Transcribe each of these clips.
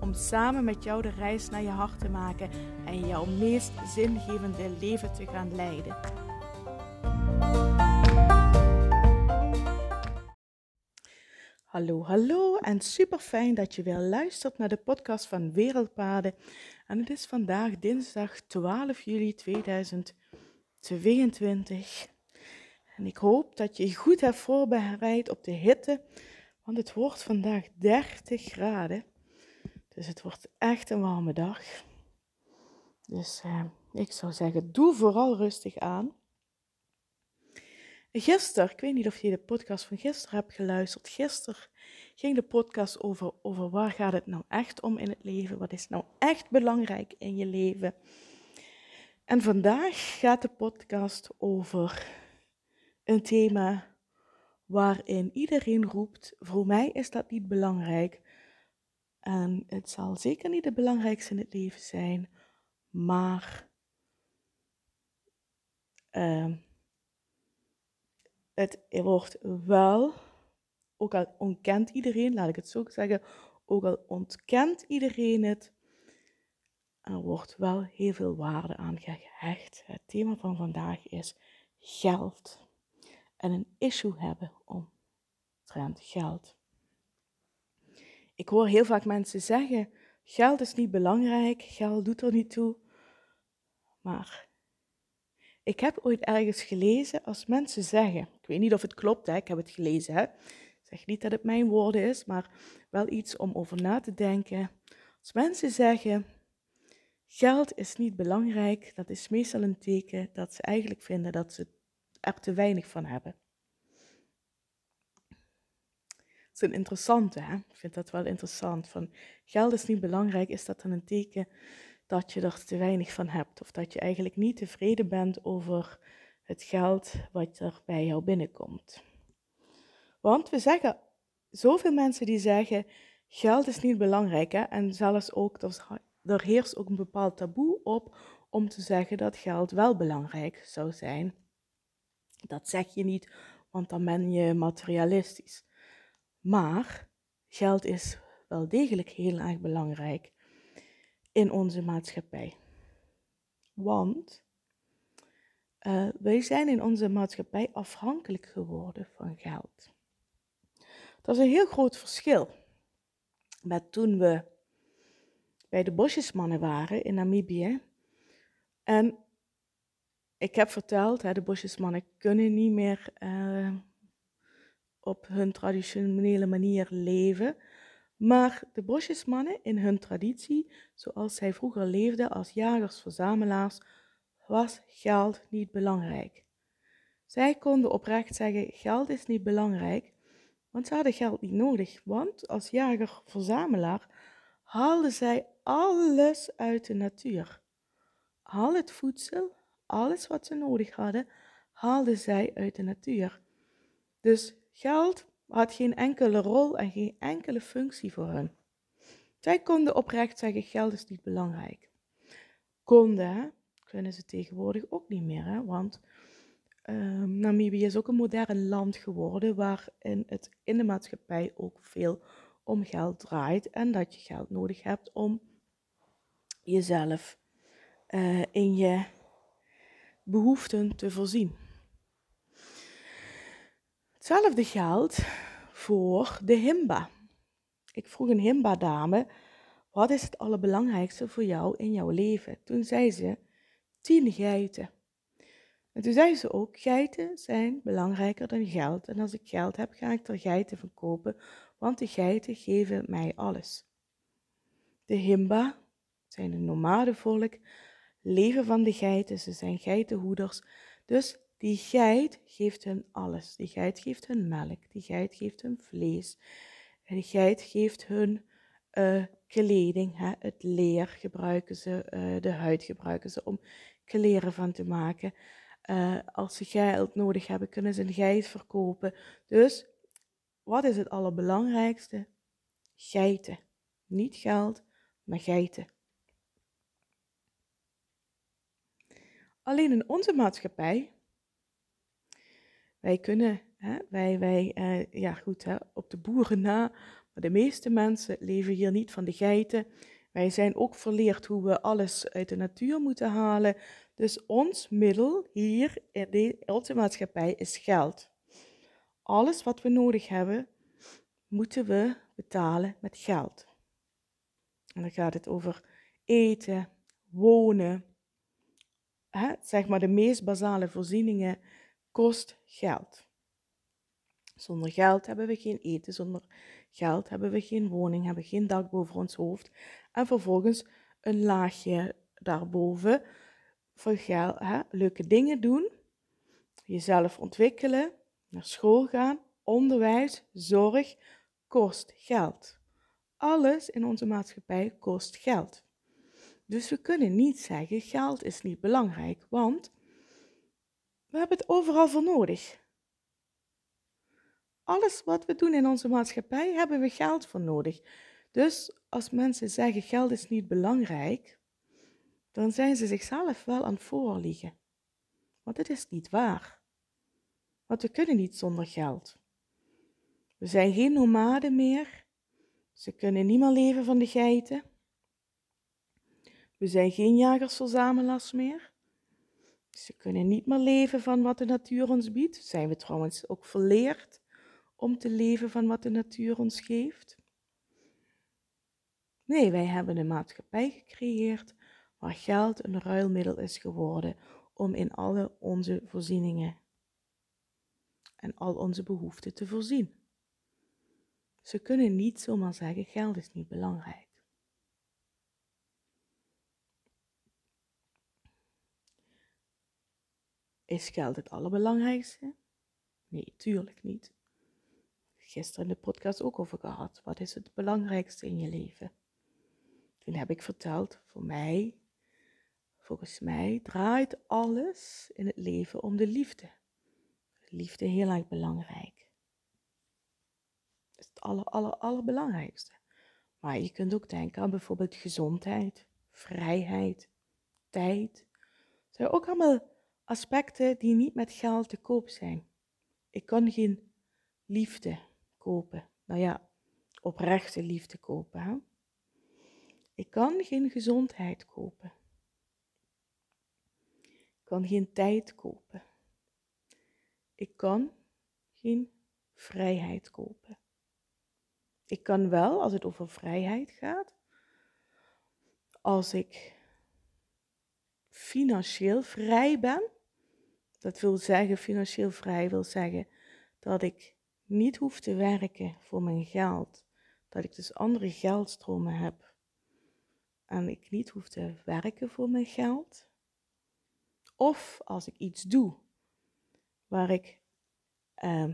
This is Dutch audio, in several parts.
Om samen met jou de reis naar je hart te maken en jouw meest zingevende leven te gaan leiden. Hallo, hallo en super fijn dat je weer luistert naar de podcast van Wereldpaden. En het is vandaag dinsdag 12 juli 2022. En ik hoop dat je je goed hebt voorbereid op de hitte, want het wordt vandaag 30 graden. Dus het wordt echt een warme dag. Dus eh, ik zou zeggen, doe vooral rustig aan. Gisteren, ik weet niet of je de podcast van gisteren hebt geluisterd. Gisteren ging de podcast over, over waar gaat het nou echt om in het leven? Wat is nou echt belangrijk in je leven? En vandaag gaat de podcast over een thema waarin iedereen roept: voor mij is dat niet belangrijk. En het zal zeker niet het belangrijkste in het leven zijn, maar uh, het wordt wel, ook al ontkent iedereen, laat ik het zo zeggen, ook al ontkent iedereen het, er wordt wel heel veel waarde aan gehecht. Het thema van vandaag is geld en een issue hebben omtrent geld. Ik hoor heel vaak mensen zeggen: geld is niet belangrijk, geld doet er niet toe. Maar ik heb ooit ergens gelezen als mensen zeggen, ik weet niet of het klopt, hè, ik heb het gelezen, hè. ik zeg niet dat het mijn woorden is, maar wel iets om over na te denken. Als mensen zeggen, geld is niet belangrijk, dat is meestal een teken dat ze eigenlijk vinden dat ze er te weinig van hebben. Dat is een interessante, hè? ik vind dat wel interessant. Van, geld is niet belangrijk, is dat dan een teken dat je er te weinig van hebt. Of dat je eigenlijk niet tevreden bent over het geld wat er bij jou binnenkomt. Want we zeggen, zoveel mensen die zeggen, geld is niet belangrijk. Hè? En zelfs ook, er heerst ook een bepaald taboe op om te zeggen dat geld wel belangrijk zou zijn. Dat zeg je niet, want dan ben je materialistisch. Maar geld is wel degelijk heel erg belangrijk in onze maatschappij. Want uh, wij zijn in onze maatschappij afhankelijk geworden van geld. Dat is een heel groot verschil met toen we bij de bosjesmannen waren in Namibië. En ik heb verteld, hè, de bosjesmannen kunnen niet meer uh, op hun traditionele manier leven. Maar de bosjesmannen in hun traditie, zoals zij vroeger leefden als jagers-verzamelaars, was geld niet belangrijk. Zij konden oprecht zeggen: geld is niet belangrijk, want ze hadden geld niet nodig. Want als jager-verzamelaar haalden zij alles uit de natuur. Al het voedsel, alles wat ze nodig hadden, haalden zij uit de natuur. Dus geld had geen enkele rol en geen enkele functie voor hen. Zij konden oprecht zeggen: geld is niet belangrijk. Konden, kunnen ze tegenwoordig ook niet meer, hè? want uh, Namibië is ook een modern land geworden waarin het in de maatschappij ook veel om geld draait en dat je geld nodig hebt om jezelf uh, in je behoeften te voorzien. Hetzelfde geldt voor de Himba. Ik vroeg een Himba-dame, wat is het allerbelangrijkste voor jou in jouw leven? Toen zei ze, tien geiten. En toen zei ze ook, geiten zijn belangrijker dan geld. En als ik geld heb, ga ik er geiten van kopen, want de geiten geven mij alles. De Himba zijn een nomadenvolk, leven van de geiten, ze zijn geitenhoeders. Dus die geit geeft hun alles. Die geit geeft hun melk. Die geit geeft hun vlees. En die geit geeft hun uh, kleding, hè, het leer gebruiken ze, uh, de huid gebruiken ze om kleren van te maken. Uh, als ze geld nodig hebben, kunnen ze een geit verkopen. Dus wat is het allerbelangrijkste? Geiten. Niet geld, maar geiten. Alleen in onze maatschappij, wij kunnen, hè, wij, wij uh, ja goed, hè, op de boeren na, maar de meeste mensen leven hier niet van de geiten. Wij zijn ook verleerd hoe we alles uit de natuur moeten halen. Dus ons middel hier in de, onze maatschappij is geld. Alles wat we nodig hebben, moeten we betalen met geld. En dan gaat het over eten, wonen. Hè? Zeg maar de meest basale voorzieningen kost geld. Zonder geld hebben we geen eten, zonder geld hebben we geen woning, hebben geen dak boven ons hoofd. En vervolgens een laagje daarboven voor geld, hè? leuke dingen doen, jezelf ontwikkelen, naar school gaan, onderwijs, zorg, kost geld. Alles in onze maatschappij kost geld. Dus we kunnen niet zeggen geld is niet belangrijk, want we hebben het overal voor nodig. Alles wat we doen in onze maatschappij hebben we geld voor nodig. Dus als mensen zeggen geld is niet belangrijk, dan zijn ze zichzelf wel aan het voorliegen. Want het is niet waar. Want we kunnen niet zonder geld. We zijn geen nomaden meer. Ze kunnen niet meer leven van de geiten. We zijn geen jagers-verzamelaars meer. Ze kunnen niet meer leven van wat de natuur ons biedt. Zijn we trouwens ook verleerd om te leven van wat de natuur ons geeft? Nee, wij hebben een maatschappij gecreëerd waar geld een ruilmiddel is geworden om in alle onze voorzieningen en al onze behoeften te voorzien. Ze kunnen niet zomaar zeggen: geld is niet belangrijk. Is geld het allerbelangrijkste? Nee, tuurlijk niet. Gisteren in de podcast ook over gehad. Wat is het belangrijkste in je leven? Toen heb ik verteld, voor mij, volgens mij draait alles in het leven om de liefde. Liefde heel erg belangrijk is het aller, aller, allerbelangrijkste. Maar je kunt ook denken aan bijvoorbeeld gezondheid, vrijheid, tijd. Dat zijn ook allemaal aspecten die niet met geld te koop zijn. Ik kan geen liefde kopen. Nou ja, oprechte liefde kopen. Ik kan geen gezondheid kopen. Ik kan geen tijd kopen. Ik kan geen vrijheid kopen. Ik kan wel, als het over vrijheid gaat, als ik financieel vrij ben, dat wil zeggen, financieel vrij wil zeggen dat ik niet hoef te werken voor mijn geld, dat ik dus andere geldstromen heb en ik niet hoef te werken voor mijn geld. Of als ik iets doe waar ik eh,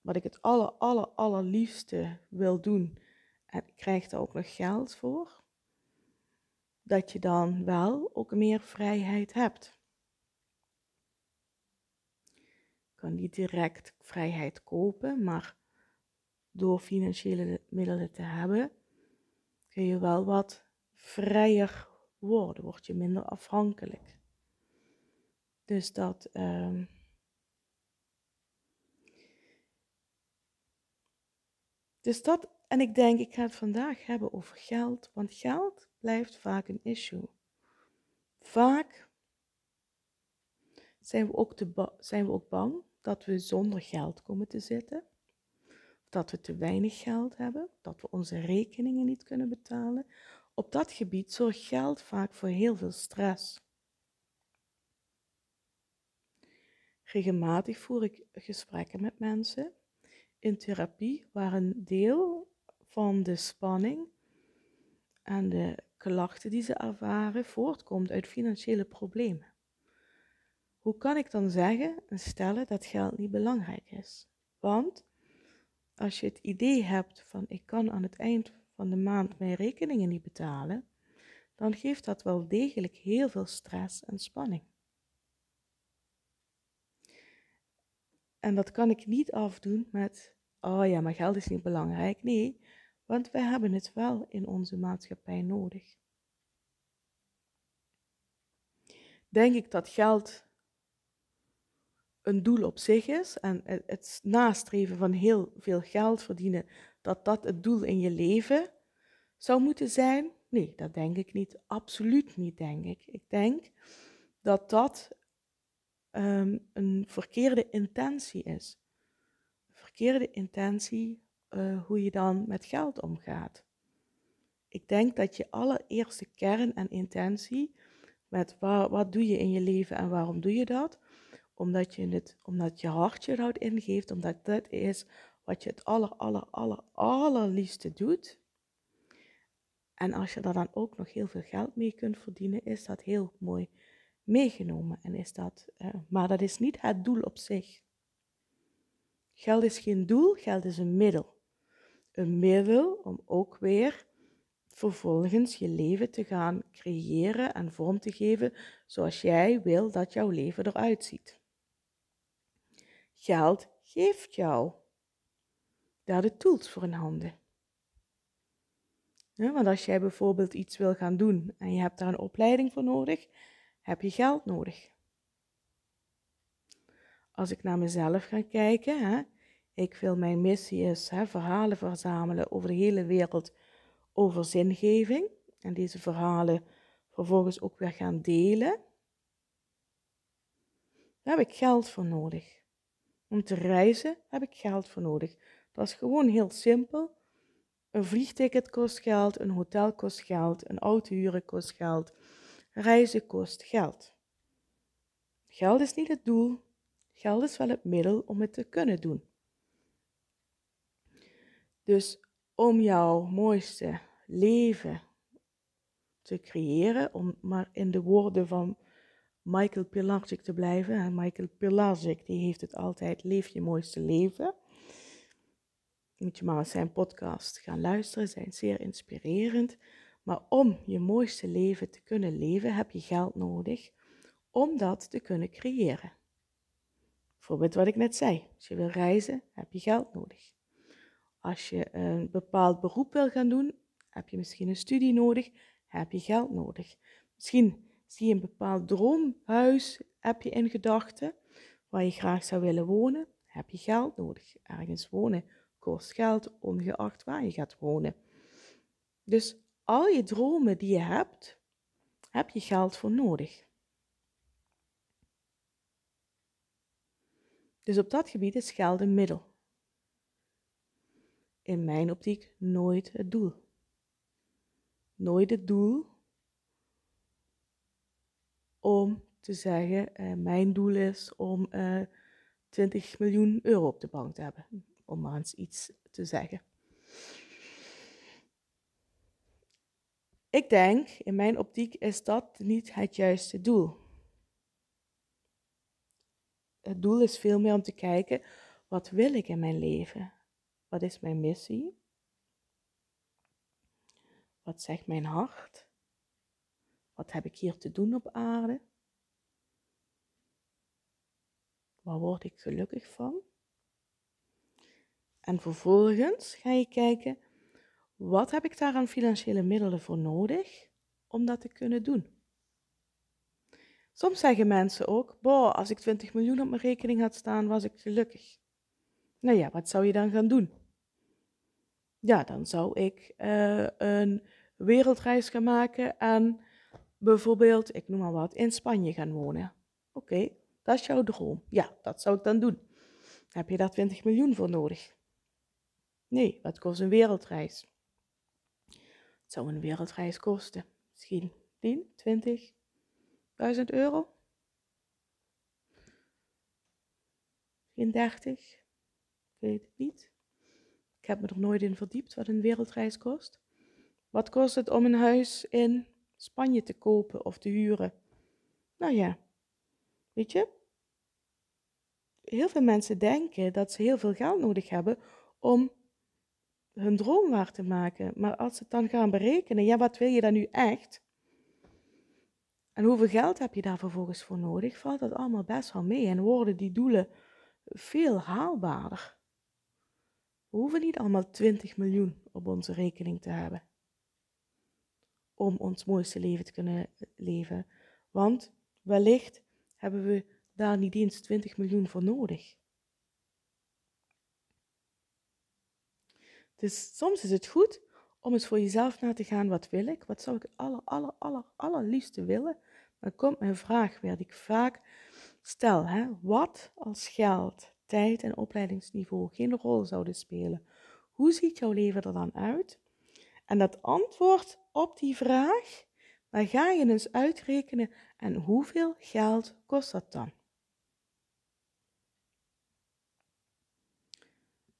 wat ik het aller, aller, allerliefste wil doen en ik krijg daar ook nog geld voor, dat je dan wel ook meer vrijheid hebt. Je kan niet direct vrijheid kopen, maar door financiële middelen te hebben, kun je wel wat vrijer worden, word je minder afhankelijk. Dus dat. Uh, Dus dat, en ik denk, ik ga het vandaag hebben over geld, want geld blijft vaak een issue. Vaak zijn we ook, te bang dat we zonder geld komen te zitten, dat we te weinig geld hebben, dat we onze rekeningen niet kunnen betalen. Op dat gebied zorgt geld vaak voor heel veel stress. Regelmatig voer ik gesprekken met mensen in therapie waar een deel van de spanning en de klachten die ze ervaren voortkomt uit financiële problemen. Hoe kan ik dan zeggen en stellen dat geld niet belangrijk is? Want als je het idee hebt van ik kan aan het eind van de maand mijn rekeningen niet betalen, dan geeft dat wel degelijk heel veel stress en spanning. En dat kan ik niet afdoen met, oh ja, maar geld is niet belangrijk. Nee, want wij hebben het wel in onze maatschappij nodig. Denk ik dat geld een doel op zich is en het nastreven van heel veel geld verdienen, dat dat het doel in je leven zou moeten zijn? Nee, dat denk ik niet. Absoluut niet, denk ik. Ik denk dat dat um, een verkeerde intentie is. verkeerde intentie uh, hoe je dan met geld omgaat. Ik denk dat je allereerste kern en intentie met wat doe je in je leven en waarom doe je dat? Omdat je, het, omdat je hart je ingeeft, omdat dat is wat je het aller, aller, aller, allerliefste doet. En als je daar dan ook nog heel veel geld mee kunt verdienen, is dat heel mooi meegenomen. En is dat, uh, maar dat is niet het doel op zich. Geld is geen doel, geld is een middel. Een middel om ook weer vervolgens je leven te gaan creëren en vorm te geven zoals jij wil dat jouw leven eruit ziet. Geld geeft jou daar de tools voor in handen. want als jij bijvoorbeeld iets wil gaan doen en je hebt daar een opleiding voor nodig, heb je geld nodig. Als ik naar mezelf ga kijken, hè, ik wil mijn missie is hè, verhalen verzamelen over de hele wereld over zingeving en deze verhalen vervolgens ook weer gaan delen. Daar heb ik geld voor nodig. Om te reizen heb ik geld voor nodig. Dat is gewoon heel simpel. Een vliegticket kost geld, een hotel kost geld, een auto huren kost geld, reizen kost geld. Geld is niet het doel, geld is wel het middel om het te kunnen doen. Dus om jouw mooiste leven te creëren, om maar in de woorden van Michael Pilarczyk te blijven. En Michael Pilarczyk die heeft het altijd, leef je mooiste leven. Moet je maar eens zijn podcast gaan luisteren, zijn zeer inspirerend. Maar om je mooiste leven te kunnen leven, heb je geld nodig om dat te kunnen creëren. Bijvoorbeeld wat ik net zei, als je wil reizen, heb je geld nodig. Als je een bepaald beroep wil gaan doen, heb je misschien een studie nodig, heb je geld nodig. Misschien zie je een bepaald droomhuis, heb je in gedachten, waar je graag zou willen wonen, heb je geld nodig. Ergens wonen kost geld, ongeacht waar je gaat wonen. Dus al je dromen die je hebt, heb je geld voor nodig. Dus op dat gebied is geld een middel. In mijn optiek nooit het doel. Nooit het doel om te zeggen, uh, mijn doel is om uh, eh, 20 miljoen euro op de bank te hebben. Om maar eens iets te zeggen. Ik denk, in mijn optiek is dat niet het juiste doel. Het doel is veel meer om te kijken, wat wil ik in mijn leven? Wat is mijn missie? Wat zegt mijn hart? Wat heb ik hier te doen op aarde? Waar word ik gelukkig van? En vervolgens ga je kijken, wat heb ik daar aan financiële middelen voor nodig om dat te kunnen doen? Soms zeggen mensen ook, boh, als ik 20 miljoen op mijn rekening had staan, was ik gelukkig. Nou ja, wat zou je dan gaan doen? Ja, dan zou ik uh, een wereldreis gaan maken en bijvoorbeeld, ik noem maar wat, in Spanje gaan wonen. Oké, dat is jouw droom. Ja, dat zou ik dan doen. Heb je daar 20 miljoen voor nodig? Nee, wat kost een wereldreis? Het zou een wereldreis kosten. Misschien 10, 20, 1000 euro? Misschien 30? Ik weet het niet. Ik heb me er nooit in verdiept wat een wereldreis kost. Wat kost het om een huis in Spanje te kopen of te huren? Nou ja, weet je, heel veel mensen denken dat ze heel veel geld nodig hebben om hun droom waar te maken. Maar als ze het dan gaan berekenen, ja, wat wil je dan nu echt? En hoeveel geld heb je daar vervolgens voor nodig? Valt dat allemaal best wel mee en worden die doelen veel haalbaarder. We hoeven niet allemaal 20 miljoen op onze rekening te hebben om ons mooiste leven te kunnen leven. Want wellicht hebben we daar niet eens 20 miljoen voor nodig. Dus soms is het goed om eens voor jezelf na te gaan, wat wil ik? Wat zou ik aller, aller, aller, allerliefste willen? Dan komt mijn vraag weer ik vaak stel. Hè? Wat als geld, tijd en opleidingsniveau geen rol zouden spelen? Hoe ziet jouw leven er dan uit? En dat antwoord op die vraag, dan ga je eens uitrekenen en hoeveel geld kost dat dan?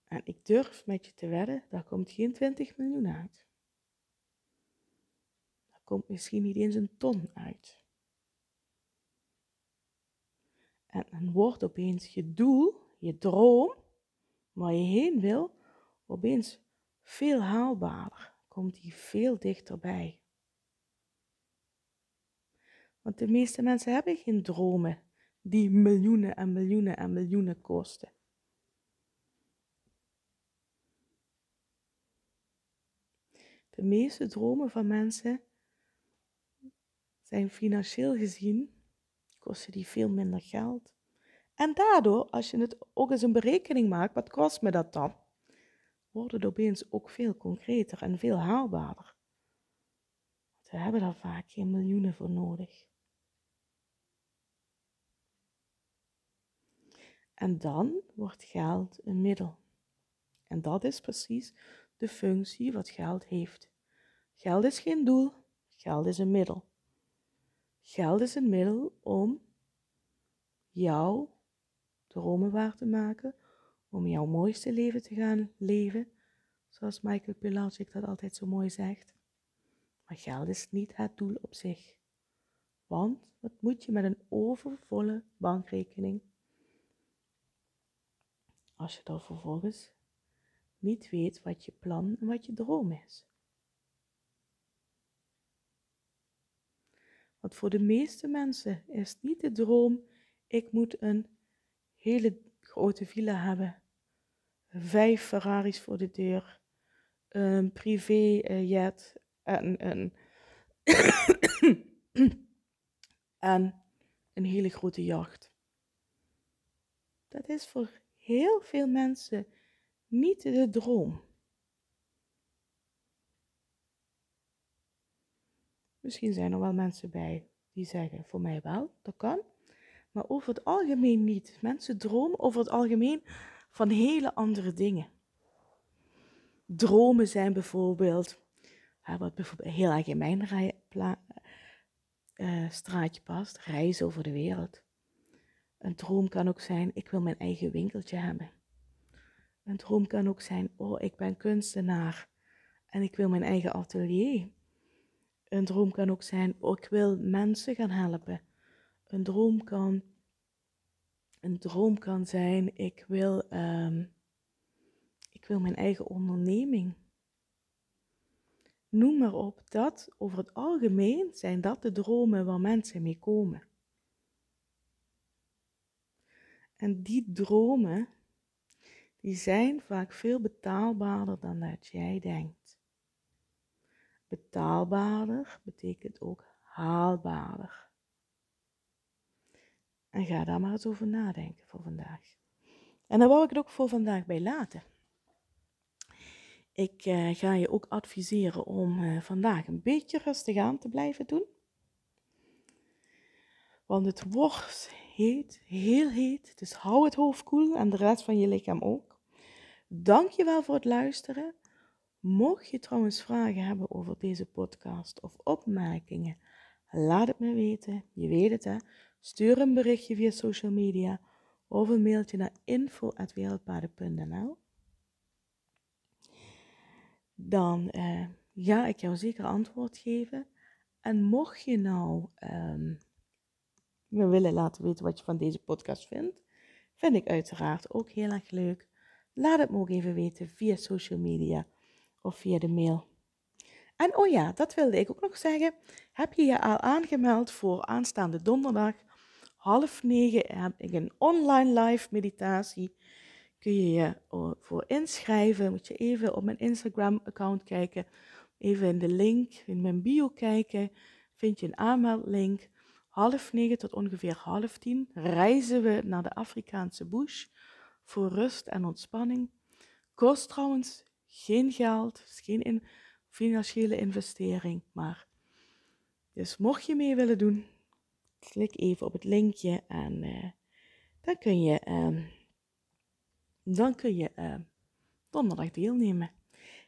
En ik durf met je te wedden, daar komt geen 20 miljoen uit. Daar komt misschien niet eens een ton uit. En dan wordt opeens je doel, je droom, waar je heen wil, opeens veel haalbaarder. Komt die veel dichterbij. Want de meeste mensen hebben geen dromen die miljoenen en miljoenen en miljoenen kosten. De meeste dromen van mensen zijn financieel gezien, kosten die veel minder geld. En daardoor, als je het ook eens een berekening maakt, wat kost me dat dan? Wordt het opeens ook veel concreter en veel haalbaarder. Want we hebben daar vaak geen miljoenen voor nodig. En dan wordt geld een middel. En dat is precies de functie wat geld heeft. Geld is geen doel, geld is een middel. Geld is een middel om jouw dromen waar te maken, om jouw mooiste leven te gaan leven, zoals Michael Pilarczyk dat altijd zo mooi zegt. Maar geld is niet het doel op zich. Want wat moet je met een overvolle bankrekening als je dan vervolgens niet weet wat je plan en wat je droom is. Want voor de meeste mensen is niet de droom, ik moet een hele grote villa hebben, vijf Ferraris voor de deur, een privéjet en een, en een hele grote jacht. Dat is voor heel veel mensen niet de droom. Misschien zijn er wel mensen bij die zeggen, voor mij wel, dat kan. Maar over het algemeen niet. Mensen dromen over het algemeen van hele andere dingen. Dromen zijn bijvoorbeeld, wat bijvoorbeeld heel algemeen uh, straatje past, reizen over de wereld. Een droom kan ook zijn, ik wil mijn eigen winkeltje hebben. Een droom kan ook zijn, oh, ik ben kunstenaar en ik wil mijn eigen atelier. Een droom kan ook zijn, oh, ik wil mensen gaan helpen. Een droom kan, een droom kan zijn, ik wil, um, ik wil mijn eigen onderneming. Noem maar op, dat over het algemeen zijn dat de dromen waar mensen mee komen. En die dromen, die zijn vaak veel betaalbaarder dan dat jij denkt. Betaalbaarder betekent ook haalbaarder. En ga daar maar eens over nadenken voor vandaag. En daar wou ik het ook voor vandaag bij laten. Ik uh, ga je ook adviseren om uh, vandaag een beetje rustig aan te blijven doen. Want het wordt heet, heel heet. Dus hou het hoofd koel en de rest van je lichaam ook. Dank je wel voor het luisteren. Mocht je trouwens vragen hebben over deze podcast of opmerkingen, laat het me weten. Je weet het hè. Stuur een berichtje via social media of een mailtje naar info.wereldpaden.nl Dan uh, ga ik jou zeker antwoord geven. En mocht je nou um, me willen laten weten wat je van deze podcast vindt, vind ik uiteraard ook heel erg leuk. Laat het me ook even weten via social media of via de mail. En oh ja, dat wilde ik ook nog zeggen. Heb je je al aangemeld voor aanstaande donderdag? Half negen heb ik een online live meditatie. Kun je je voor inschrijven? Moet je even op mijn Instagram account kijken. Even in de link in mijn bio kijken. Vind je een aanmeldlink. Half negen tot ongeveer half tien reizen we naar de Afrikaanse bush voor rust en ontspanning. Kost trouwens geen geld, geen in financiële investering, maar dus mocht je mee willen doen, klik even op het linkje en uh, dan kun je, uh, dan kun je uh, donderdag deelnemen.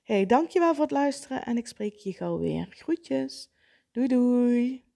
Hey, dankjewel voor het luisteren en ik spreek je gauw weer. Groetjes. Doei doei.